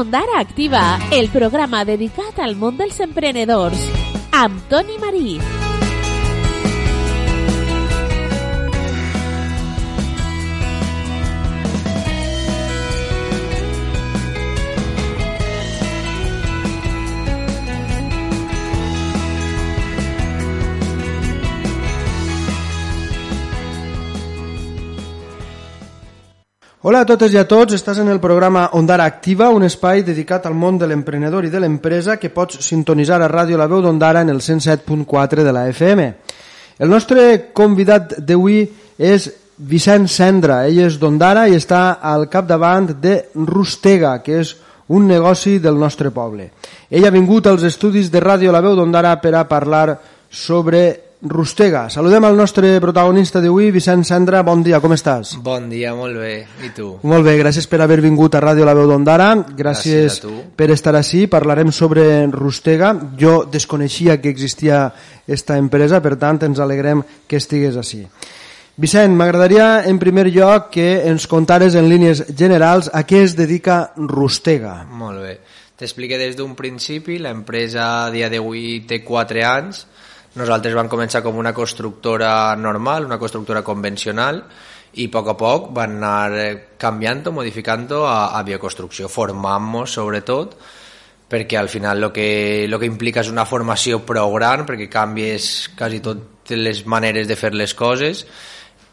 Ondara Activa, el programa dedicat al món dels emprenedors, amb Toni Marí. Hola a totes i a tots, estàs en el programa Ondara Activa, un espai dedicat al món de l'emprenedor i de l'empresa que pots sintonitzar a Ràdio La Veu d'Ondara en el 107.4 de la FM. El nostre convidat d'avui és Vicent Cendra, ell és d'Ondara i està al capdavant de Rustega, que és un negoci del nostre poble. Ell ha vingut als estudis de Ràdio La Veu d'Ondara per a parlar sobre Rustega. Saludem al nostre protagonista d'avui, Vicent Sandra. Bon dia, com estàs? Bon dia, molt bé. I tu? Molt bé, gràcies per haver vingut a Ràdio La Veu d'Ondara. Gràcies, Gràcies per estar així. Parlarem sobre Rustega. Jo desconeixia que existia esta empresa, per tant ens alegrem que estigués així. Vicent, m'agradaria en primer lloc que ens contares en línies generals a què es dedica Rustega. Molt bé. T'explique des d'un principi. L'empresa a dia d'avui té 4 anys. Nosaltres vam començar com una constructora normal, una constructora convencional, i a poc a poc van anar eh, canviant o modificant a, a bioconstrucció, formant-nos sobretot, perquè al final el que, lo que implica és una formació prou gran, perquè canvies quasi totes les maneres de fer les coses,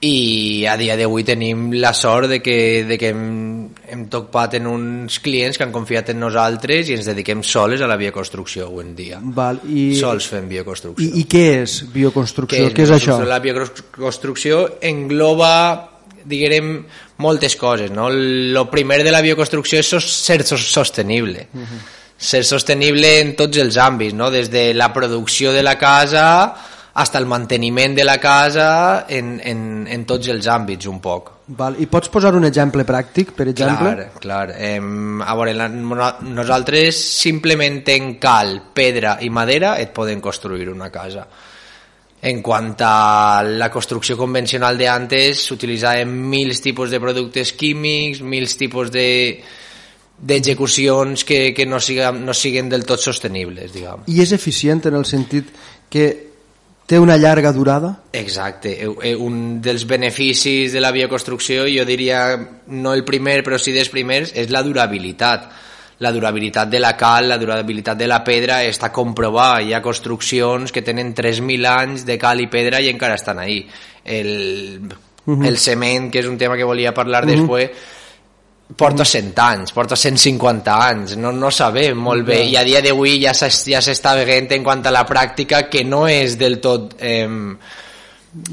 i a dia d'avui tenim la sort de que, de que hem, hem topat en uns clients que han confiat en nosaltres i ens dediquem soles a la bioconstrucció avui en dia. Val, i, Sols fem bioconstrucció. i, I què és bioconstrucció? Què Què és, això? La bioconstrucció engloba diguem moltes coses no? el primer de la bioconstrucció és ser sos- sostenible uh -huh. ser sostenible en tots els àmbits no? des de la producció de la casa hasta el manteniment de la casa en, en, en tots els àmbits un poc Val, I pots posar un exemple pràctic, per exemple? Clar, clar. Eh, a veure, la, no- nosaltres simplement en cal, pedra i madera et poden construir una casa. En quant a la construcció convencional de antes, s'utilitzaven mil tipus de productes químics, mil tipus de d'execucions que, que no, siguen, no siguen del tot sostenibles, diguem. I és eficient en el sentit que té una llarga durada? Exacte, Eh, eh, un dels beneficis de la bioconstrucció, jo diria no el primer, però sí dels primers, és la durabilitat. La durabilitat de la cal, la durabilitat de la pedra està comprovada. Hi ha construccions que tenen 3.000 anys de cal i pedra i encara estan ahí. El, el cement, que és un tema que volia parlar després, porta 100 anys, porta 150 anys, no, no sabem molt bé, i a dia d'avui ja s'es- ja s'està veient en quant a la pràctica que no és del tot, eh,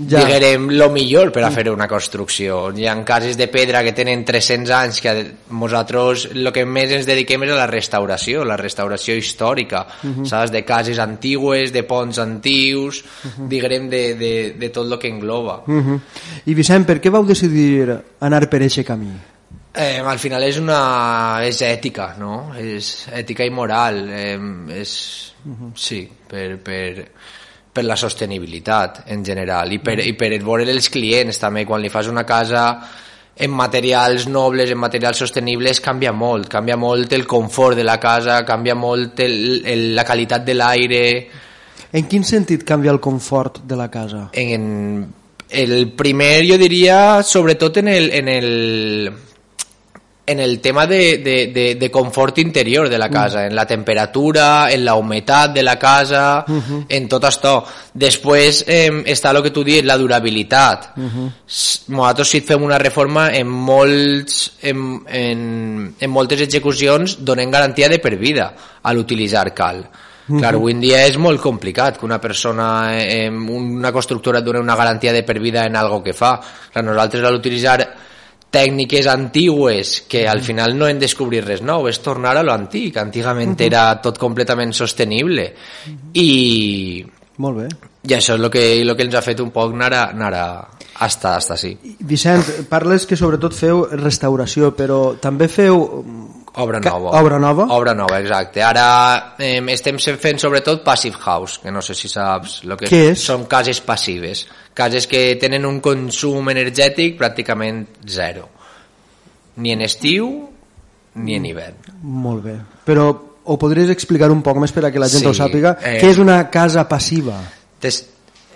Ja. diguem, lo millor per a fer una construcció. Hi ha cases de pedra que tenen 300 anys que nosaltres el que més ens dediquem és a la restauració, la restauració històrica, saps? De cases antigues, de ponts antius, diguem, de, de, de tot el que engloba. Uh -huh. I Vicent, per què vau decidir anar per aquest camí? Eh, al final és una és ètica, no? És ètica i moral. Eh, és, sí, per, per, per la sostenibilitat en general i per, i per veure els clients també quan li fas una casa en materials nobles, en materials sostenibles canvia molt, canvia molt el confort de la casa, canvia molt el, el, la qualitat de l'aire En quin sentit canvia el confort de la casa? en el primer jo diria sobretot en el, en el en el tema de, de, de, de confort interior de la casa, en la temperatura, en la humitat de la casa, en tot això. Després eh, està el que tu dius, la durabilitat. S- Nosaltres si fem una reforma en, molts, en, en, en moltes execucions donem garantia de per vida a l'utilitzar cal. Clar, avui en dia és molt complicat que una persona, eh, una constructora et doni una garantia de per vida en algo que fa. Clar, nosaltres a l'utilitzar tècniques antigues que al final no hem descobrir res nou, és tornar a lo antic. Antigament era tot completament sostenible i, Molt bé. i això és el que, el que ens ha fet un poc anar a, anar a hasta, hasta sí. Vicent, parles que sobretot feu restauració, però també feu Obra nova. obra nova? Obra nova, exacte. Ara eh, estem fent sobretot passive house, que no sé si saps lo que Què és? Són cases passives. Cases que tenen un consum energètic pràcticament zero. Ni en estiu ni en hivern. Molt bé. Però ho podries explicar un poc més per a que la gent Sí, ho sàpiga? eh, Què és una casa passiva? Des-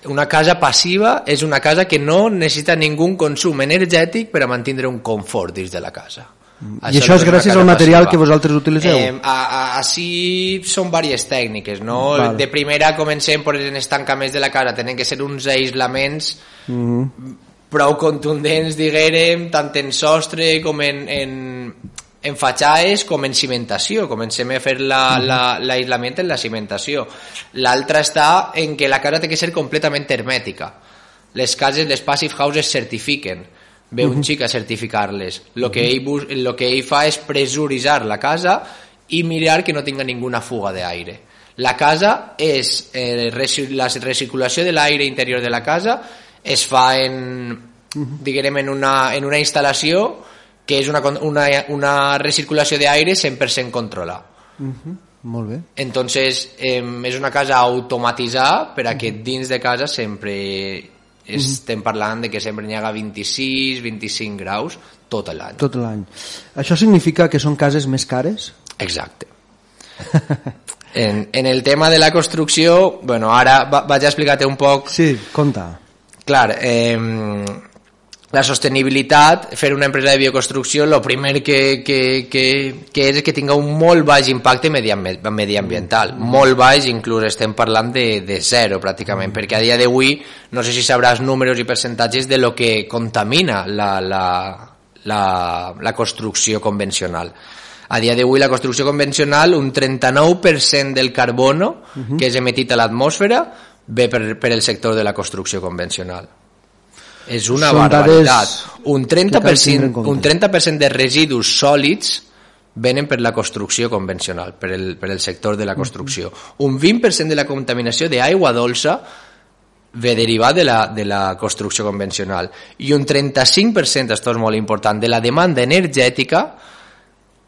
Una casa passiva és una casa que no necessita ningú consum energètic per a mantenir un confort dins de la casa. I això és gràcies al material passiva. que vosaltres utilitzeu? Eh, a, a, així són diverses tècniques, no? Val. De primera comencem per els tancaments de la casa, tenen que ser uns aïslaments Mhm. prou contundents, diguérem, tant en sostre com en, en, en fatxades com en cimentació. Comencem a fer la- la- l'aïslament la, en la cimentació. L'altra està en que la casa té que ser completament hermètica. Les cases, les passive houses certifiquen. Ve un xic a certificar-les. Lo que ell, bus- lo que ell fa és pressuritzar la casa i mirar que no tinga ninguna fuga d'aire. La casa és, eh, la recirculació de l'aire interior de la casa es fa en, diguem, en una, en una instal·lació que és una, una, una recirculació d'aire 100% controlada. Molt bé. Entonces, eh, és una casa automatitzada per a que dins de casa sempre estem parlant de que sempre n'hi haga 26, 25 graus tot l'any. Tot l'any. Això significa que són cases més cares? Exacte. En, en el tema de la construcció, bueno, ara va, vaig a explicar-te un poc Sí, conta. Clar, eh, la sostenibilitat, fer una empresa de bioconstrucció, el primer que, que, que, que és que tinga un molt baix impacte mediambi- mediambiental. Molt baix, inclús estem parlant de, de zero pràcticament, perquè a dia d'avui no sé si sabràs números i percentatges de lo que contamina la, la, la, la construcció convencional. A dia d'avui la construcció convencional, un 39% del carbono que és emetit a l'atmosfera ve per, per el sector de la construcció convencional. És una Són barbaritat. Un que cal tindre 30%, en compte. un 30 de residus sòlids venen per la construcció convencional, per el, per el sector de la construcció. Un 20% de la contaminació d'aigua dolça ve derivat de la, de la construcció convencional i un 35%, això és molt important, de la demanda energètica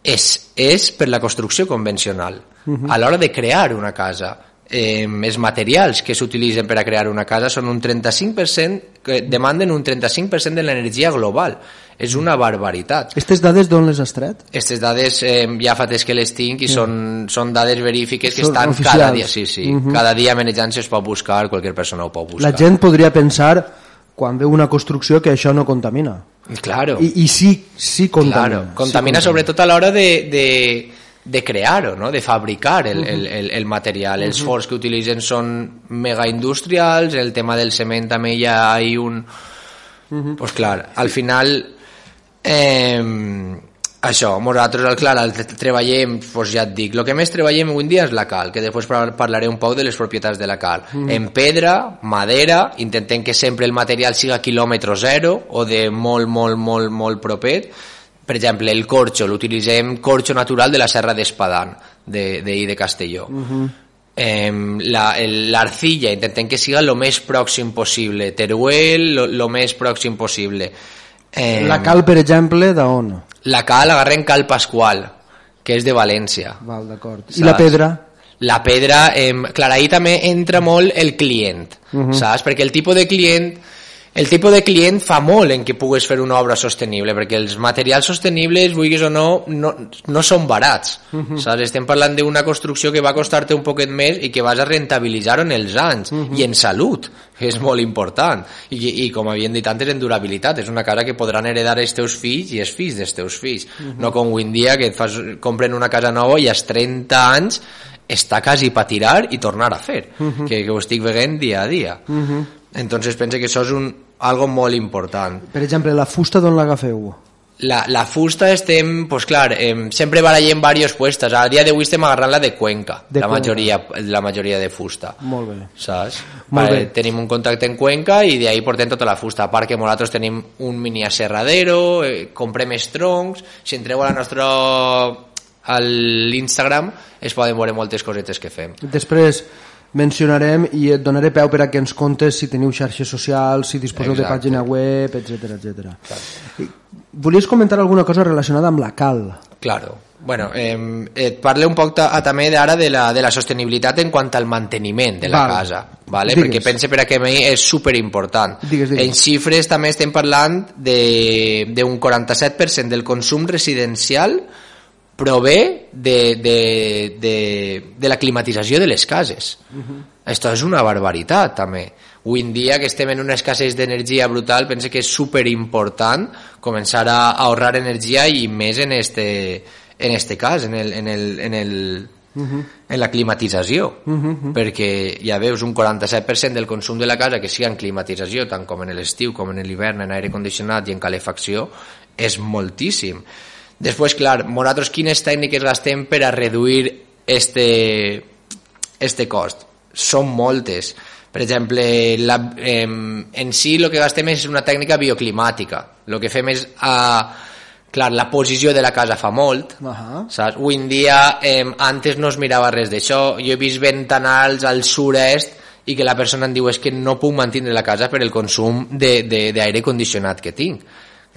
és, és per la construcció convencional. A l'hora de crear una casa, eh, els materials que s'utilitzen per a crear una casa són un 35%, que demanden un 35% de l'energia global. És una barbaritat. Aquestes dades d'on les has tret? Aquestes dades eh, ja fa temps que les tinc i són, són dades verífiques que Són estan oficials. cada dia, sí, sí, cada dia manejant es pot buscar, qualsevol persona ho pot buscar. La gent podria pensar, quan veu una construcció, que això no contamina. Claro. I, i sí, sí contamina. Claro, contamina sí sobretot a l'hora de, de, de crear-ho, no? de fabricar el, el, el, el material. Els forns que utilitzen són mega industrials, el tema del cement també hi ha hi un... Pues clar, al final eh, això, nosaltres, clar, el tre- treballem, pues ja et dic, el que més treballem avui dia és la cal, que després par- parlaré un poc de les propietats de la cal. En pedra, madera, intentem que sempre el material siga quilòmetre zero o de molt, molt, molt, molt propet. Per exemple, el corxo, l'utilitzem corxo natural de la Serra d'Espadán, de, de, de Castelló. Em, la- el- L'arcilla, intentem que siga el més pròxim possible. Teruel, el més pròxim possible. Em, La cal, per exemple, d'on? la cal agarrem cal Pasqual, que és de València. Val, d'acord. I la pedra? La pedra, eh, clar, ahí també entra molt el client, Mhm. saps? Perquè el tipus de client el tipus de client fa molt en que pugues fer una obra sostenible, perquè els materials sostenibles, vulguis o no, no, no són barats. Mhm. saps? Estem parlant d'una construcció que va costar-te un poquet més i que vas a rentabilitzar en els anys, Mhm. i en salut, que és molt important. I, I com havien dit antes, en durabilitat. És una casa que podran heredar els teus fills i els fills dels teus fills. Mhm. No com avui en dia que et fas, compren una casa nova i als 30 anys està quasi per tirar i tornar a fer, que, que ho estic veient dia a dia. Entonces pense que això és un, algo molt important. Per exemple, la fusta d'on l'agafeu? La, la fusta estem, pues clar, eh, sempre barallem diversos puestos. A dia d'avui estem agarrant la de Cuenca, De la, Cuenca. majoria, la majoria de fusta. Molt bé. Saps? Molt Vale, bé. tenim un contacte en Cuenca i d'ahí portem tota la fusta. A part que nosaltres tenim un mini aserradero, eh, comprem els troncs, si entreu a la nostra a l'Instagram es poden veure moltes cosetes que fem. Després mencionarem i et donaré peu per a que ens contes si teniu xarxes socials, si disposeu de Exacte. pàgina web, etc etc. Volies comentar alguna cosa relacionada amb la cal? Claro. Bueno, eh, et parle un poc ta, també d'ara de, la, de la sostenibilitat en quant al manteniment de la Val. casa, ¿vale? Digues. perquè pense per a que mi és superimportant. Digues, digues. En xifres també estem parlant de- d'un 47% del consum residencial prové de, de, de, de la climatització de les cases. Uh -huh. Esto és una barbaritat, també. Avui en dia que estem en una escassez d'energia brutal, pense que és super important començar a ahorrar energia i més en este, en este cas, en el, en el, en el, Uh -huh. en la climatització uh -huh. perquè ja veus un 47% del consum de la casa que sigui en climatització tant com en l'estiu com en l'hivern en aire condicionat i en calefacció és moltíssim després clar, nosaltres quines tècniques gastem per a reduir este, este cost són moltes per exemple la, eh, en si el que gastem és una tècnica bioclimàtica el que fem és a eh, clar, la posició de la casa fa molt, uh -huh. saps? Avui en dia, eh, antes no es mirava res d'això, jo he vist ventanals al sud-est i que la persona em diu és que no puc mantenir la casa per el consum d'aire condicionat que tinc.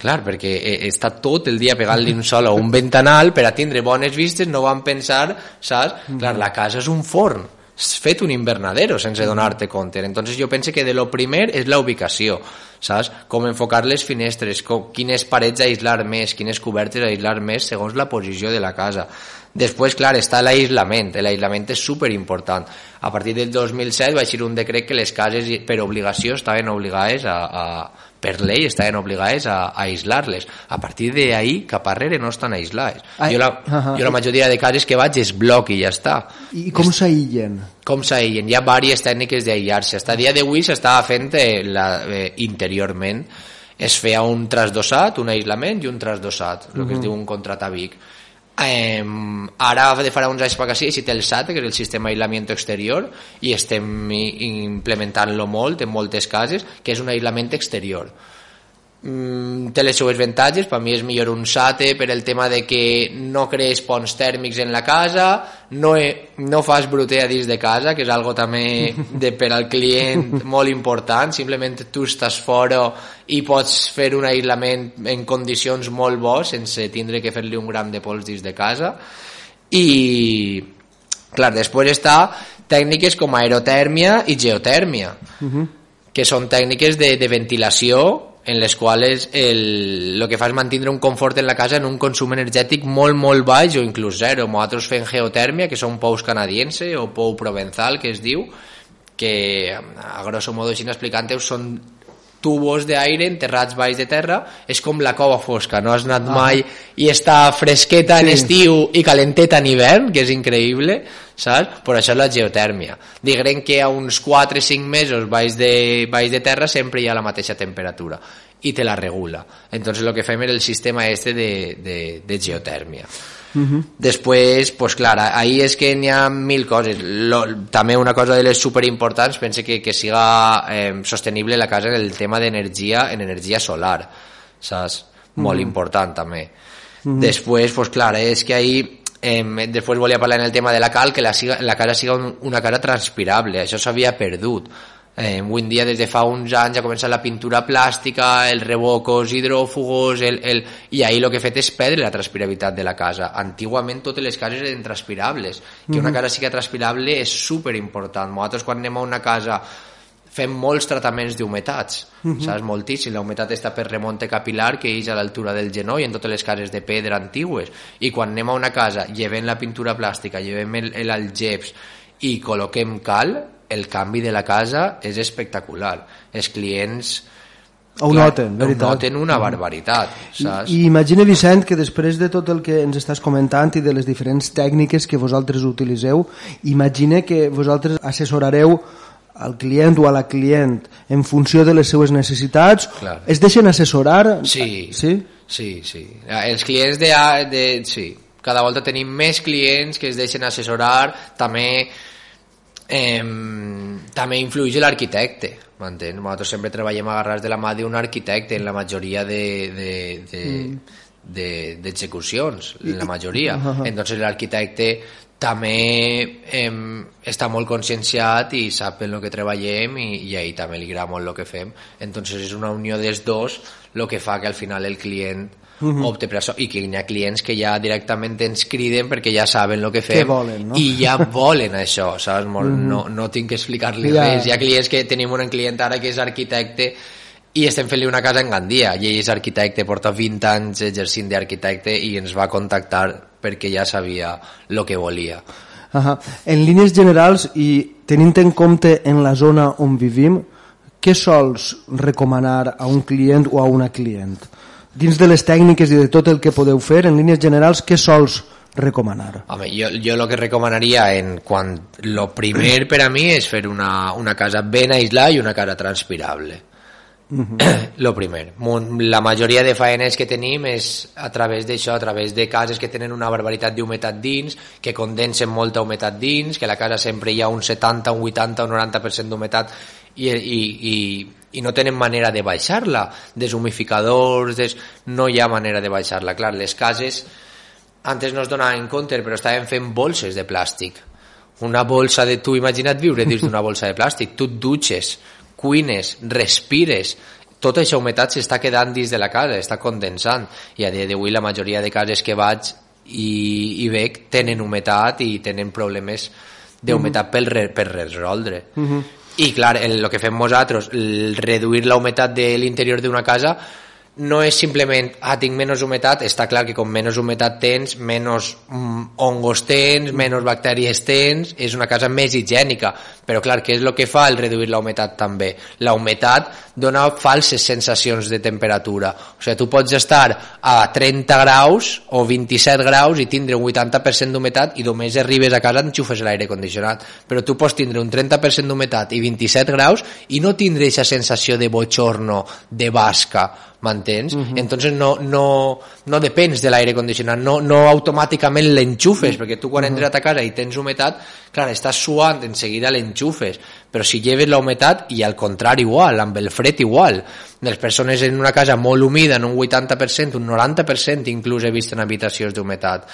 Clar, perquè eh, està tot el dia pegant-li un sol o un ventanal per a tindre bones vistes, no van pensar, saps? Clar, la casa és un forn fet un invernadero sense donar-te compte. Entonces jo penso que de lo primer és la ubicació, saps? Com enfocar les finestres, com, quines parets aïslar més, quines cobertes aïslar més segons la posició de la casa. Després, clar, està l'aïslament. L'aïslament és super important. A partir del 2007 va eixir un decret que les cases per obligació estaven obligades a, a per llei estaven obligades a, a aïslar-les. A partir d'ahir cap arrere no estan aïslades. Ai, jo, la, uh -huh. jo la majoria de cases que vaig és bloc i ja està. I com s'aïllen? Com s'aïllen? Hi ha diverses tècniques d'aïllar-se. Hasta dia d'avui s'estava fent eh, la, eh, interiorment es feia un trasdossat, un aïllament i un trasdossat, el uh -huh. que es diu un contratabic Eh, ara de farà uns anys per que sí, té el SAT, que és el sistema d'aïllament exterior, i estem implementant-lo molt en moltes cases, que és un aïllament exterior mm, té les seues avantatges, per mi és millor un SATE per el tema de que no crees ponts tèrmics en la casa, no, he, no fas bruter a dins de casa, que és algo també de, per al client molt important, simplement tu estàs fora i pots fer un aïllament en condicions molt bo sense tindre que fer-li un gram de pols dins de casa. I clar, després està tècniques com aerotèrmia i geotèrmia uh -huh. que són tècniques de, de ventilació en les quals el, el que fa és mantenir un confort en la casa en un consum energètic molt, molt baix o inclús zero. Nosaltres fem geotèrmia, que són pous canadiense o pou provenzal, que es diu, que a grosso modo, així explicant-ho, són tubos d'aire enterrats baix de terra és com la cova fosca, no has anat ah. mai i està fresqueta sí. en estiu i calenteta en hivern, que és increïble saps? Per això és la geotèrmia diguem que a uns 4-5 mesos baix de, baix de terra sempre hi ha la mateixa temperatura i te la regula entonces el que fem és el sistema este de, de, de geotèrmia Uh -huh. Després, pues clar, ahí és que n'hi ha mil coses. Lo, també una cosa de les superimportants, pense que, que siga eh, sostenible la casa en el tema d'energia, en energia solar, saps? Molt uh -huh. important també. Uh -huh. Després, pues clar, és que ahí eh, després volia parlar en el tema de la cal, que la, la casa siga un, una cara transpirable, això s'havia perdut Eh, avui en dia, des de fa uns anys, ha començat la pintura plàstica, els revocos hidròfugos, el, el... i ahir el que he fet és perdre la transpirabilitat de la casa. Antigament totes les cases eren transpirables. Que mm -hmm. una casa sigui transpirable és super important. Nosaltres quan anem a una casa fem molts tractaments d'humetats, uh -huh. saps? Moltíssim. La humetat està per remonte capilar que és a l'altura del genoll en totes les cases de pedra antigues. I quan anem a una casa, llevem la pintura plàstica, llevem el, el algeps i col·loquem cal, el canvi de la casa és espectacular. Els clients ho clar, noten, veritat. Ho noten una barbaritat, saps? I, I imagina, Vicent, que després de tot el que ens estàs comentant i de les diferents tècniques que vosaltres utilitzeu, imagina que vosaltres assessorareu al client o a la client en funció de les seues necessitats Clar. es deixen assessorar sí, sí? sí, sí. els clients de, de, sí. cada volta tenim més clients que es deixen assessorar també eh, també influeix l'arquitecte m'entens? Nosaltres sempre treballem agarrats de la mà d'un arquitecte en la majoria de, de, de, mm. d'execucions, de, la majoria. Uh -huh. Entonces l'arquitecte també eh, està molt conscienciat i sap en el que treballem i, i ahir també li agrada molt el que fem. Entonces és una unió dels dos el que fa que al final el client uh -huh. opte per això i que hi ha clients que ja directament ens criden perquè ja saben el que fem que volen, no? i ja volen això saps? Molt, uh -huh. no, no tinc que explicar-li ja. res hi ha clients que tenim un client ara que és arquitecte i estem fent-li una casa en Gandia i ell és arquitecte, porta 20 anys exercint d'arquitecte i ens va contactar perquè ja sabia el que volia Uh -huh. En línies generals i tenint en compte en la zona on vivim, què sols recomanar a un client o a una client? Dins de les tècniques i de tot el que podeu fer, en línies generals, què sols recomanar? Home, jo, jo el que recomanaria en quan lo primer per a mi és fer una, una casa ben aislada i una casa transpirable Uh -huh. Lo primer. La majoria de faenes que tenim és a través d'això, a través de cases que tenen una barbaritat d'humetat dins, que condensen molta humetat dins, que la casa sempre hi ha un 70, un 80, un 90% d'humetat i, i, i, i no tenen manera de baixar-la. Deshumificadors, des... no hi ha manera de baixar-la. Clar, les cases antes no es donaven compte, però estaven fent bolses de plàstic. Una bolsa de... Tu imagina't viure dins d'una bolsa de plàstic. Tu et dutxes, cuines, respires, tota aquesta humitat s'està quedant dins de la casa, està condensant i a dia d'avui la majoria de cases que vaig i, i veig tenen humitat i tenen problemes d'humitat uh -huh. per, per resoldre uh -huh. I clar, el, el que fem nosaltres el reduir la humitat de l'interior d'una casa no és simplement, ah, tinc menys humitat, està clar que com menys humitat tens, menys mm, hongos tens, menys bactèries tens, és una casa més higiènica, però clar, què és el que fa el reduir la humitat també? La humitat dona falses sensacions de temperatura, o sigui, tu pots estar a 30 graus o 27 graus i tindre un 80% d'humitat i només arribes a casa enxufes l'aire condicionat, però tu pots tindre un 30% d'humitat i 27 graus i no tindre aquesta sensació de bochorno, de basca, m'entens? Uh -huh. Entonces no, no, no depens de l'aire condicionat, no, no automàticament l'enxufes, uh -huh. perquè tu quan entres a ta casa i tens humetat, clar, estàs suant, en seguida l'enxufes, però si lleves la humetat i al contrari igual, amb el fred igual. Les persones en una casa molt humida, en un 80%, un 90% inclús he vist en habitacions d'humetat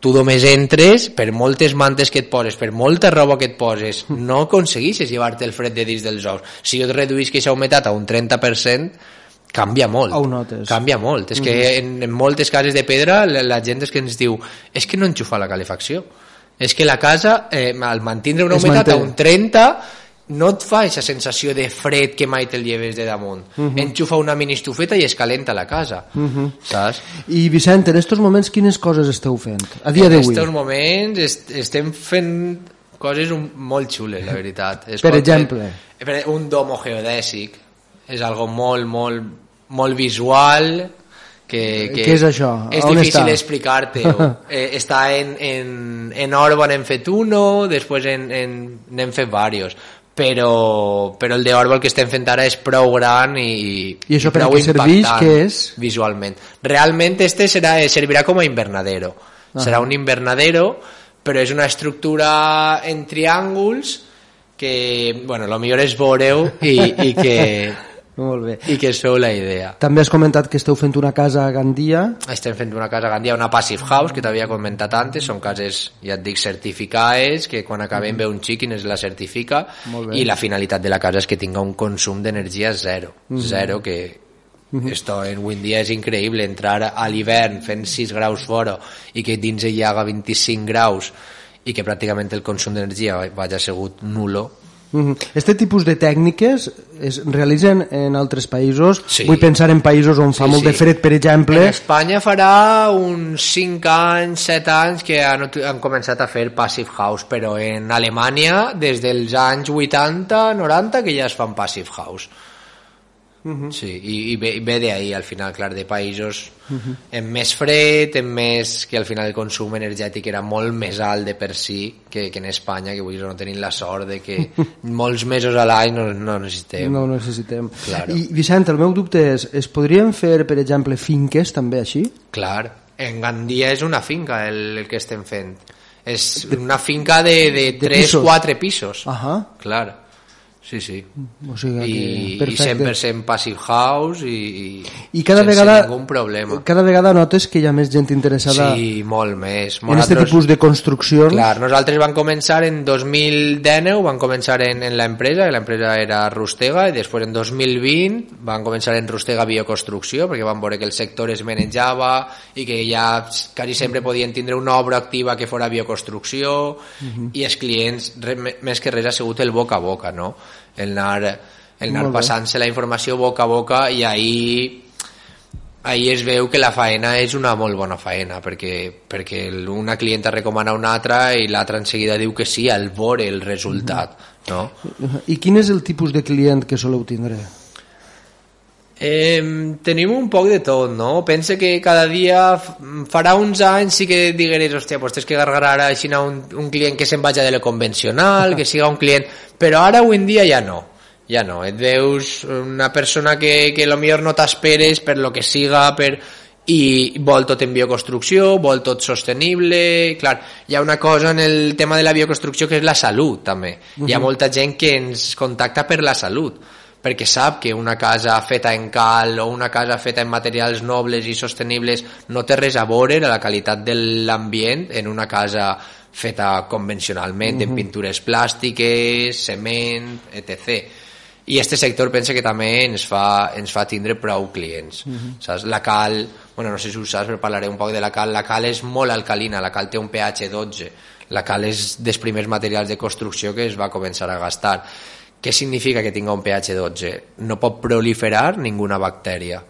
tu només entres, per moltes mantes que et poses, per molta roba que et poses, no aconseguixes llevar-te el fred de dins dels ous. Si jo et reduïsc aquesta humetat a un 30%, canvia molt. Ho notes. Canvia molt. És mm -hmm. que en, en moltes cases de pedra la, la gent és que ens diu és que no enxufa la calefacció. És que la casa, eh, al mantindre una humitat a un 30, no et fa aquesta sensació de fred que mai te'l lleves de damunt. Uh -huh. Enxufa una mini estufeta i es calenta la casa. Uh -huh. Saps? I Vicent, en aquests moments quines coses esteu fent? A dia d'avui? En aquests moments est estem fent coses un, molt xules, la veritat. Es per exemple? Fer, un domo geodèsic és algo molt, molt, molt visual que, que Què és això? És On difícil explicar-te. eh, està en, en, en Orba n'hem fet uno, després en, en, n'hem fet diversos però, però el d'Orba el que estem fent ara és prou gran i, I això per a què serveix? Què és? Visualment. Realment este serà, servirà com a invernadero. -huh. Serà un invernadero, però és una estructura en triànguls que, bueno, lo millor és veureu i, i que molt bé. I que feu la idea. També has comentat que esteu fent una casa a Gandia. Estem fent una casa a Gandia, una Passive House, que t'havia comentat antes, són cases, ja et dic, certificades, que quan acabem mm -hmm. ve un xic i ens la certifica, i la finalitat de la casa és que tinga un consum d'energia zero, mm -hmm. zero, que Uh -huh. Esto en en dia és increïble entrar a l'hivern fent 6 graus fora i que dins hi haga 25 graus i que pràcticament el consum d'energia vagi segut nulo este tipus de tècniques es realitzen en altres països Sí. vull pensar en països on fa Sí, molt de sí. fred per exemple En Espanya farà uns 5 anys, 7 anys que han, han començat a fer Passive House, però en Alemanya des dels anys 80, 90 que ja es fan Passive House. Sí, i, i ve, ve d'ahir al final, clar, de països amb més fred, amb més que al final el consum energètic era molt més alt de per si que, que en Espanya, que vull dir, no tenim la sort de que molts mesos a l'any no, no necessitem. no necessitem Claro. i Vicent, el meu dubte és es podrien fer per exemple finques també així? Clar, en Gandia és una finca el, el que estem fent. És una finca de, de, de 3-4 pisos. pisos. Ahà. Clar, sí, sí. o sigui I, que i perfecte 100% passive house i, i, I cada sense vegada, ningú problema. cada vegada notes que hi ha més gent interessada Sí, molt més. en aquest tipus de construccions. Clar, nosaltres vam començar en 2019, vam començar en, en l'empresa, que l'empresa era Rustega, i després en 2020 vam començar en Rustega Bioconstrucció, perquè vam veure que el sector es manejava i que ja quasi sempre podien tindre una obra activa que fora bioconstrucció, i els clients, re, més que res, ha sigut el boca a boca, no? El anar el anar passant-se la informació boca a boca i ahir ahir es veu que la faena és una molt bona faena perquè, perquè una clienta recomana una altra i l'altra en seguida diu que sí al veure el resultat no? I quin és el tipus de client que soleu tindre? Eh, tenim un poc de tot, no? Pense que cada dia, farà uns anys sí que digueres, hòstia, pues tens que gargar ara així un, un client que se'n vaja de lo convencional, que siga un client... Però ara, avui en dia, ja no. Ja no. Et veus una persona que, que lo millor no t'esperes per lo que siga, per i vol tot en bioconstrucció, vol tot sostenible, clar, hi ha una cosa en el tema de la bioconstrucció que és la salut també, hi ha molta gent que ens contacta per la salut perquè sap que una casa feta en cal o una casa feta en materials nobles i sostenibles no té res a veure a la qualitat de l'ambient en una casa feta convencionalment, en pintures plàstiques, cement, etc. I este sector pensa que també ens fa, ens fa tindre prou clients. saps? La cal, bueno, no sé si ho saps, però parlaré un poc de la cal. La cal és molt alcalina, la cal té un pH 12. La cal és dels primers materials de construcció que es va començar a gastar. Què significa que tinga un pH 12? No pot proliferar ninguna bactèria,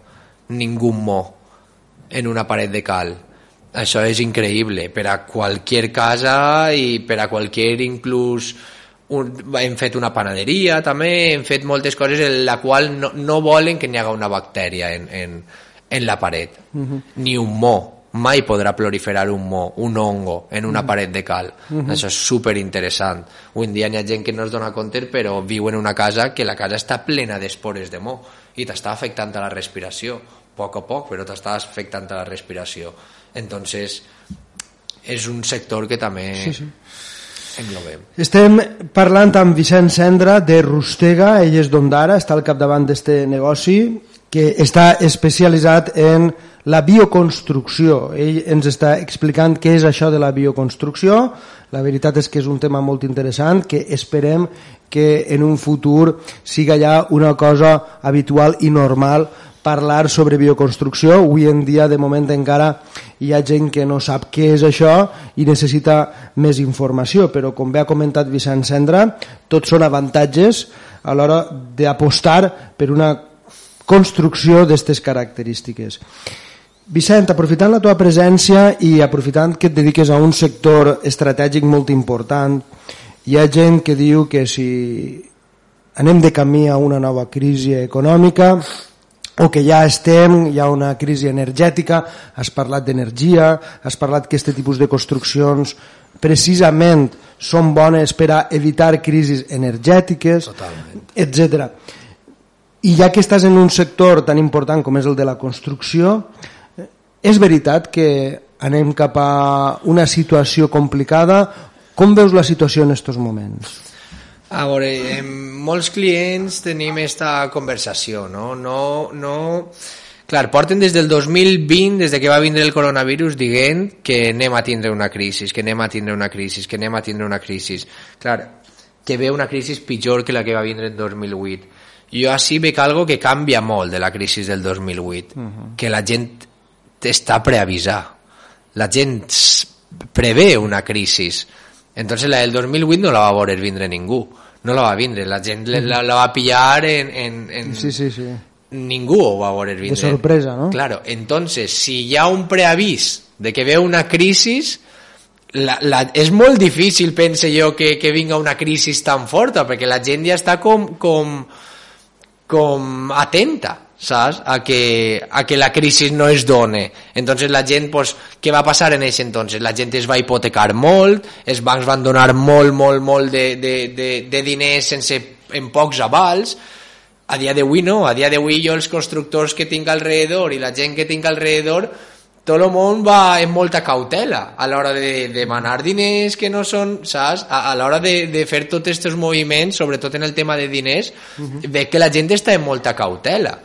ningú mo en una paret de cal. Això és increïble per a qualsevol casa i per a qualsevol inclús un, hem fet una panaderia també, hem fet moltes coses en la qual no, no volen que n'hi haga una bactèria en, en, en la paret, ni un mo mai podrà proliferar un mo, un hongo en una paret de cal. Això és super interessant. Avui en dia hi ha gent que no es dona compte però viu en una casa que la casa està plena d'espores de mo i t'està afectant a la respiració a poc a poc, però t'està afectant a la respiració. Entonces, és un sector que també sí, sí. englobem. Estem parlant amb Vicent Cendra de Rustega, ell és d'Ondara, està al capdavant d'este negoci, que està especialitzat en la bioconstrucció. Ell ens està explicant què és això de la bioconstrucció. La veritat és que és un tema molt interessant que esperem que en un futur siga ja una cosa habitual i normal parlar sobre bioconstrucció. Avui en dia, de moment, encara hi ha gent que no sap què és això i necessita més informació, però com bé ha comentat Vicent Cendra, tots són avantatges a l'hora d'apostar per una construcció d'aquestes característiques. Vicent, aprofitant la teva presència i aprofitant que et dediques a un sector estratègic molt important, hi ha gent que diu que si anem de camí a una nova crisi econòmica o que ja estem, hi ha una crisi energètica, has parlat d'energia, has parlat que aquest tipus de construccions precisament són bones per a evitar crisis energètiques, etc. I ja que estàs en un sector tan important com és el de la construcció, eh, és veritat que anem cap a una situació complicada? Com veus la situació en aquests moments? A veure, amb molts clients tenim esta conversació, no? No, no... Clar, porten des del 2020, des de que va vindre el coronavirus, dient que anem a tindre una crisi, que anem a tindre una crisi, que anem a tindre una crisi. Clar, que ve una crisi pitjor que la que va vindre en 2008. Jo així veig algo que canvia molt de la crisi del 2008, uh -huh. que la gent està preavisar. La gent prevé una crisi. Entonces la del 2008 no la va veure vindre ningú. No la va vindre. La gent la, la, la va pillar en, en, en... Sí, sí, sí. Ningú ho va veure vindre. sorpresa, no? Claro, entonces, si hi ha un preavís de que ve una crisi, la, la, és molt difícil, pense jo, que, que vinga una crisi tan forta, perquè la gent ja està com, com, com atenta, saps? A que, a que la crisi no es done. Entonces la gent, pues, què va passar en aquest entonces? La gent es va hipotecar molt, els bancs van donar molt, molt, molt de, de, de, de diners sense, en pocs avals, a dia d'avui no, a dia d'avui jo els constructors que tinc alrededor i la gent que tinc alrededor tot el món va amb molta cautela a l'hora de demanar diners que no són, saps? A, a l'hora de, de fer tots aquests moviments, sobretot en el tema de diners, uh -huh. veig que la gent està amb molta cautela.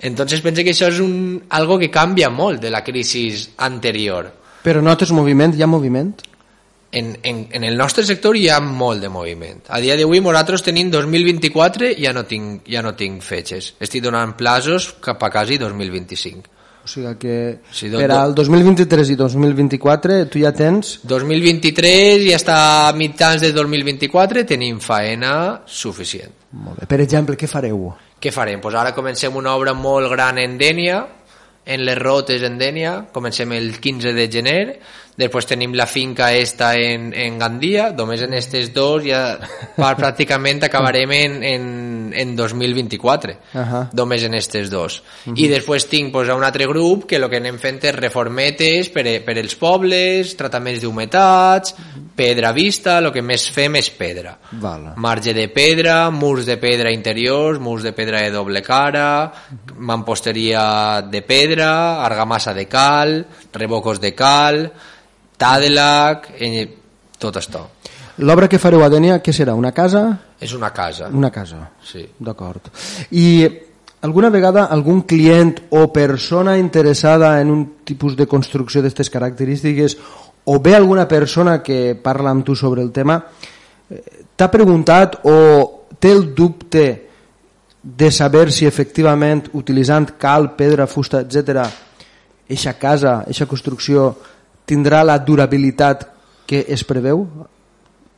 Entonces penso que això és un, algo que canvia molt de la crisi anterior. Però notes moviment? Hi ha moviment? En, en, en el nostre sector hi ha molt de moviment. A dia d'avui nosaltres tenim 2024 i ja no tinc, ja no tinc fetges. Estic donant plaços cap a quasi 2025. O sigui que Sí, do- per al 2023 i 2024 tu ja tens 2023 i hasta a mitjans de 2024 tenim faena suficient. molt bé. Per exemple, què fareu? Què farem? Pues ara comencem una obra molt gran en Dènia, en les rotes en Dènia, comencem el 15 de gener, després tenim la finca esta en, en Gandia, només en estes dos ja pràcticament acabarem en, en, en 2024, Ahà. només en estes dos. I després tinc pues, un altre grup que el que anem fent és reformetes per, per els pobles, trataments d'humetats, pedra vista, el que més fem és pedra. Val. Marge de pedra, murs de pedra interiors, murs de pedra de doble cara, mamposteria de pedra, argamassa de cal, rebocos de cal, tàdelac, eh, tot això. L'obra que fareu a Dènia, què serà? Una casa? És una casa. Una casa. Sí. D'acord. I alguna vegada algun client o persona interessada en un tipus de construcció d'aquestes característiques o bé alguna persona que parla amb tu sobre el tema eh, t'ha preguntat o té el dubte de saber si efectivament utilitzant cal, pedra, fusta, etc eixa casa, eixa construcció tindrà la durabilitat que es preveu?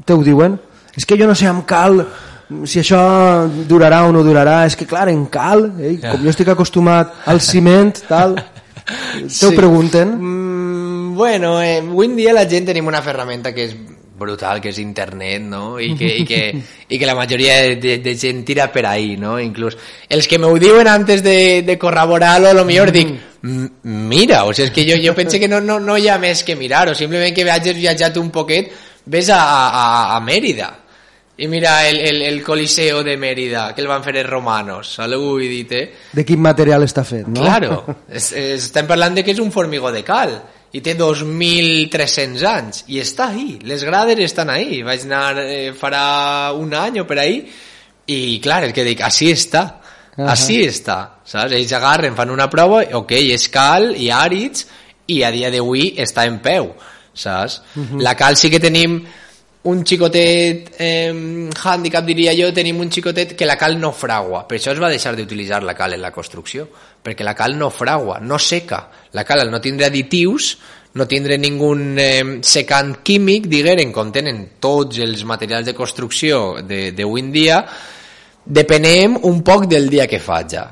Te ho diuen? És que jo no sé amb cal si això durarà o no durarà, és que clar, en cal, eh, com jo estic acostumat al ciment, tal, te ho pregunten? Mm, bueno, eh, avui en dia la gent tenim una ferramenta que és brutal, que és internet, no? I que, i que, i que la majoria de, de, de gent tira per ahí, no? Inclús els que m'ho diuen antes de, de corroborar-lo, a lo millor dic, "Mm, mira, o sigui, és que jo, jo penso que no, no, no hi ha més que mirar, o simplement que hagis viatjat un poquet, ves a, a, a Mèrida, i mira el, el, el Coliseo de Mèrida, que el van fer els romanos, vull dir, eh? De quin material està fet, no? Claro, es, es, estem parlant de que és un formigó de cal. I té 2.300 anys. I està ahí, les grades estan ahí. Vaig anar eh, farà un any o per ahí. I clar, el que dic, així està. Ahà. així està saps? ells agarren, fan una prova ok, és cal i àrids i a dia d'avui està en peu saps? la cal sí que tenim un xicotet eh, handicap diria jo, tenim un xicotet que la cal no fragua, per això es va deixar d'utilitzar la cal en la construcció, perquè la cal no fragua, no seca, la cal al no tindre additius, no tindre ningun eh, secant químic, digueren, com tenen tots els materials de construcció de- d'avui en dia, depenem un poc del dia que faja.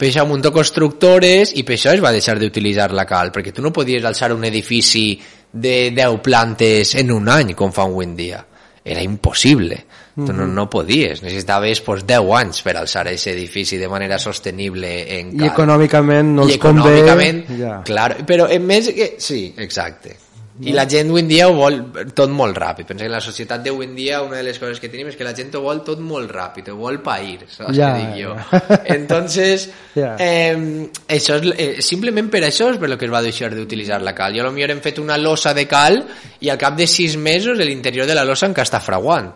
Per això muntó constructores i per això es va deixar d'utilitzar la cal, perquè tu no podies alçar un edifici de 10 plantes en un any, com fa avui en dia. Era impossible. Tu no, no podies. Necessitaves pues, 10 anys per alçar aquest edifici de manera sostenible en. I econòmicament no I els convé... econòmicament, Ja. clar, però en més que... Sí, exacte. I la gent avui dia ho vol tot molt ràpid. Pensa que la societat d'avui dia una de les coses que tenim és que la gent ho vol tot molt ràpid, ho vol pair, saps Ja, què dic jo? ja. Entonces, Ja. eh, això és, eh, simplement per això és per lo que es va deixar d'utilitzar la cal. Jo millor hem fet una losa de cal i al cap de sis mesos l'interior de la losa encara està fraguant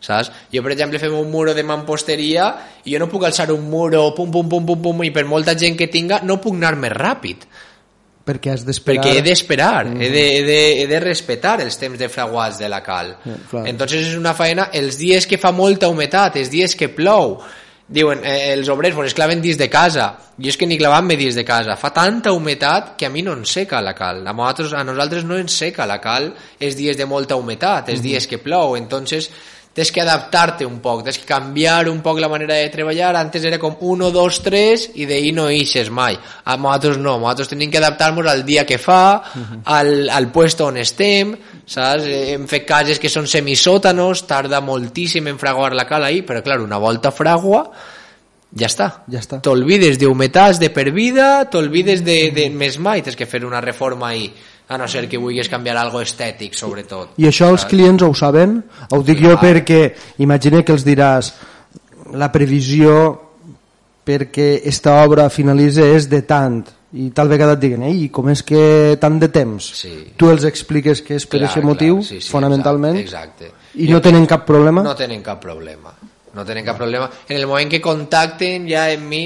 saps? Jo, per exemple, fem un muro de mamposteria i jo no puc alçar un muro pum, pum, pum, pum, pum, i per molta gent que tinga no puc anar més ràpid Perquè has d'esperar... perquè he d'esperar, he, de, he, de, he de respetar els temps de fraguats de la cal. Clar. Entonces és una feina, els dies que fa molta humetat, els dies que plou, diuen, eh, els obrers pues, es claven dins de casa. Jo és que ni clavant-me dins de casa. Fa tanta humetat que a mi no em seca la cal. A nosaltres, a nosaltres no ens seca la cal els dies de molta humetat, els dies que plou. Entonces tens que adaptar-te un poc, tens que canviar un poc la manera de treballar. Antes era com 1, 2, 3 i d'ahir no ixes mai. A nosaltres no, nosaltres tenim que adaptar-nos al dia que fa, al, al puesto on estem, saps? Hem fet cases que són semisòtanos, tarda moltíssim en fraguar la cal ahí, però clar, una volta fragua, ja està. Ja està. T'olvides d'humetats de per vida, t'olvides de, de més mai, tens que fer una reforma ahí, a no ser que vulguis canviar algo estètic, sobretot. I això els clients ho saben? Ho dic jo perquè imagina que els diràs la previsió perquè esta obra finalitza és de tant i tal vegada et diguen ei, com és que tant de temps? Sí. Tu els expliques que és per Clar, aquest motiu, clar, sí, sí, fonamentalment, exacte, exacte. i no tenen cap problema? No tenen cap problema. No tenen cap problema. En el moment que contacten ja en mi,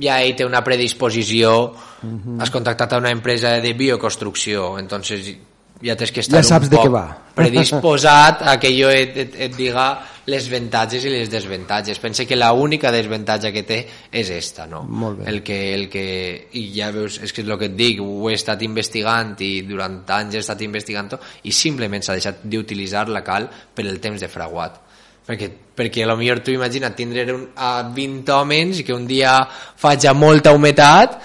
ja ell té una predisposició, Mhm. has contactat a una empresa de bioconstrucció, entonces ja tens que estar Ja saps un de poc què va. predisposat a que jo et, et, et diga les avantatges i les desavantatges. Pense que la única desavantatge que té és esta, no? El que, el que, I ja veus, és que és el que et dic, ho he estat investigant i durant anys he estat investigant i simplement s'ha deixat d'utilitzar la cal per el temps de fraguat perquè, perquè a lo millor tu imagina tindre un, a 20 homes i que un dia faci molta humitat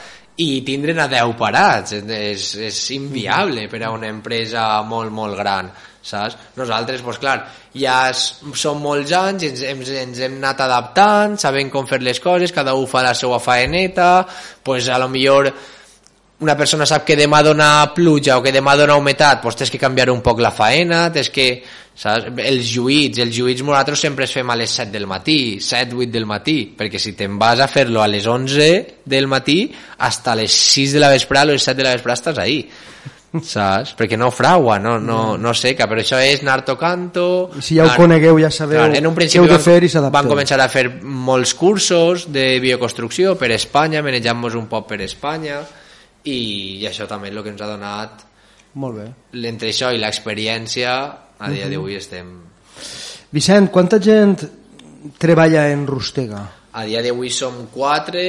i tindre'n a 10 parats és, és inviable per a una empresa molt molt gran saps? Nosaltres, doncs clar, ja som molts anys, ens, ens, ens hem anat adaptant, sabem com fer les coses, cada un fa la seva faeneta, doncs a lo millor una persona sap que demà dona pluja o que demà dona humitat, doncs tens que canviar un poc la faena, tens que saps? Els lluïts, els lluïts nosaltres sempre es fem a les 7 del matí, 7, 8 del matí, perquè si te'n vas a fer-lo a les 11 del matí, hasta les 6 de la vesprada o les 7 de la vesprada estàs ahí saps? Perquè no fraua, no, no, no seca, però això és anar tocant-ho... Si ja ho anar... conegueu, ja sabeu clar, en un què heu de van, fer i s'adapteu. Van començar a fer molts cursos de bioconstrucció per Espanya, manejant-nos un poc per Espanya, i, i això també és el que ens ha donat molt bé. Entre això i l'experiència, a dia d'avui estem... Vicent, quanta gent treballa en Rustega? A dia d'avui som quatre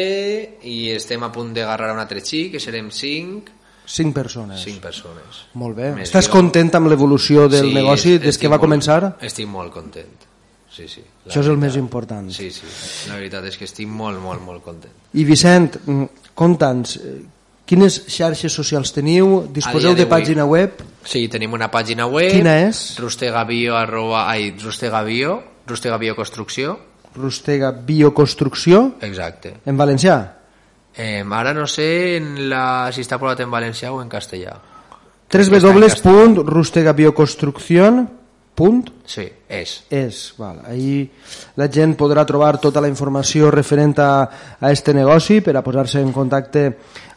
i estem a punt de agarrar un altre xic, que serem cinc. Cinc persones. Cinc persones. Molt bé. Més Estàs jo... content amb l'evolució del sí, negoci des que va molt, començar? Estic molt content. Sí, sí. Això és el més important. Sí, sí. La veritat és que estic molt, molt, molt content. I Vicent, mm, conta'ns, Quines xarxes socials teniu? Disposeu de pàgina web? Sí, tenim una pàgina web. Quina és? Rustegabio, arroba, ai, Rustegabio, Rustegabio Construcció. Rustega Bioconstrucció? Exacte. En valencià? Eh, ara no sé en la, si està posat en valencià o en castellà. www.rustegabioconstrucción.com Punt? Sí, és. És, val. Ahí la gent podrà trobar tota la informació referent a, a este negoci per a posar-se en contacte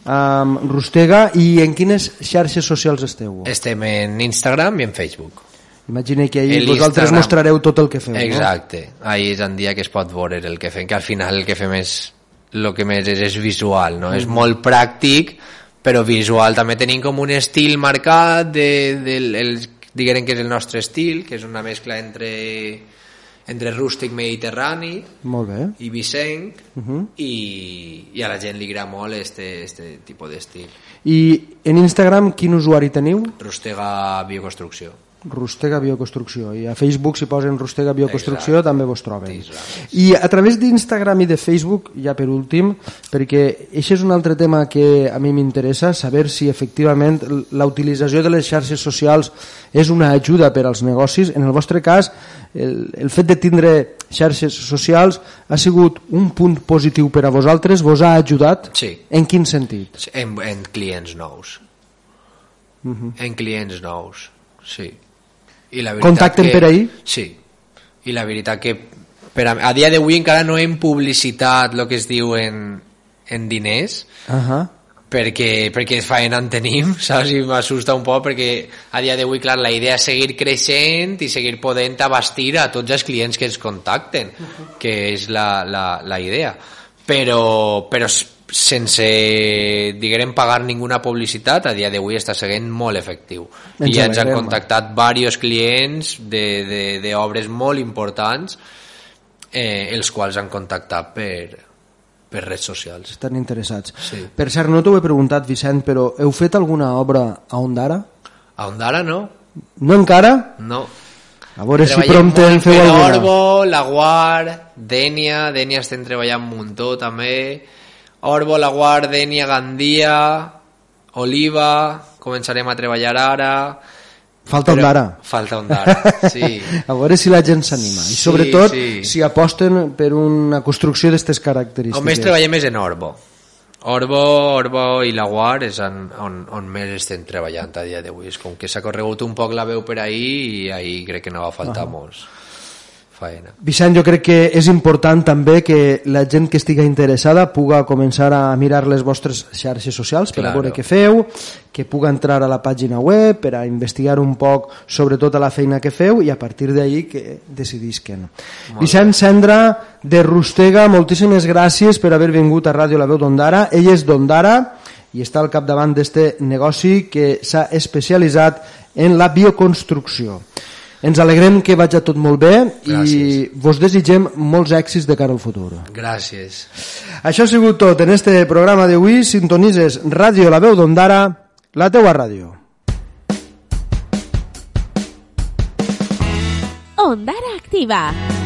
amb Rustega i en quines xarxes socials esteu? Estem en Instagram i en Facebook. Imagina que ahir vosaltres mostrareu tot el que feu, Exacte. No? Ahir és el dia que es pot veure el que fem, que al final el que fem és el que més és, és visual, no? Mm. És molt pràctic, però visual. També tenim com un estil marcat de, de, de, diguem que és el nostre estil, que és una mescla entre entre rústic mediterrani molt bé. i vicenc uh -huh. i, i a la gent li agrada molt este, este tipus d'estil. I en Instagram quin usuari teniu? Rustega Bioconstrucció. Rustega Bioconstrucció i a Facebook si posen Rustega Bioconstrucció Exacte. també vos troben i a través d'Instagram i de Facebook ja per últim, perquè això és un altre tema que a mi m'interessa saber si efectivament la utilització de les xarxes socials és una ajuda per als negocis en el vostre cas el, el fet de tindre xarxes socials ha sigut un punt positiu per a vosaltres vos ha ajudat? Sí. En quin sentit? En, en clients nous uh -huh. en clients nous sí i la Contacten que, per ahir? Sí, i la veritat que per a, a dia d'avui encara no hem publicitat el que es diu en, en diners, uh -huh. perquè, perquè faena en tenim, saps? I m'assusta un poc perquè a dia d'avui, clar, la idea és seguir creixent i seguir podent abastir a tots els clients que ens contacten, uh -huh. que és la, la, la idea. Però, però sense, diguem, pagar ninguna publicitat, a dia d'avui està seguint molt efectiu. Ens I ja ens han contactat diversos clients d'obres molt importants eh, els quals han contactat per, per redes socials. Estan interessats. Sí. Per cert, no t'ho he preguntat, Vicent, però heu fet alguna obra a Ondara? A Ondara no. No encara? No. A veure si prompte en feu alguna. Orbo, La Guard, Dènia, Dènia estem treballant un muntó també Orbo, La Guardenia, Gandia, Oliva, començarem a treballar ara... Falta un d'ara. Falta un d'ara, sí. a veure si la gent s'anima. I sobretot sí. si aposten per una construcció d'aquestes característiques. On més treballem és en Orbo. Orbo, Orbo i la Guard és on, on, on més estem treballant a dia d'avui. És com que s'ha corregut un poc la veu per ahir i ahir crec que no va faltar uh -huh. molts faena. Vicent, jo crec que és important també que la gent que estigui interessada puga començar a mirar les vostres xarxes socials per claro. a veure què feu, que puga entrar a la pàgina web per a investigar un poc sobre tota la feina que feu i a partir d'ahir que decidisquen. Molt Vicent Cendra de Rustega, moltíssimes gràcies per haver vingut a Ràdio La Veu d'Ondara. Ell és d'Ondara i està al capdavant d'este negoci que s'ha especialitzat en la bioconstrucció. Ens alegrem que vagi tot molt bé Gràcies. i vos desitgem molts èxits de cara al futur. Gràcies. Això ha sigut tot en este programa d'avui. Sintonises Ràdio La Veu d'Ondara, la teua ràdio. Ondara Activa.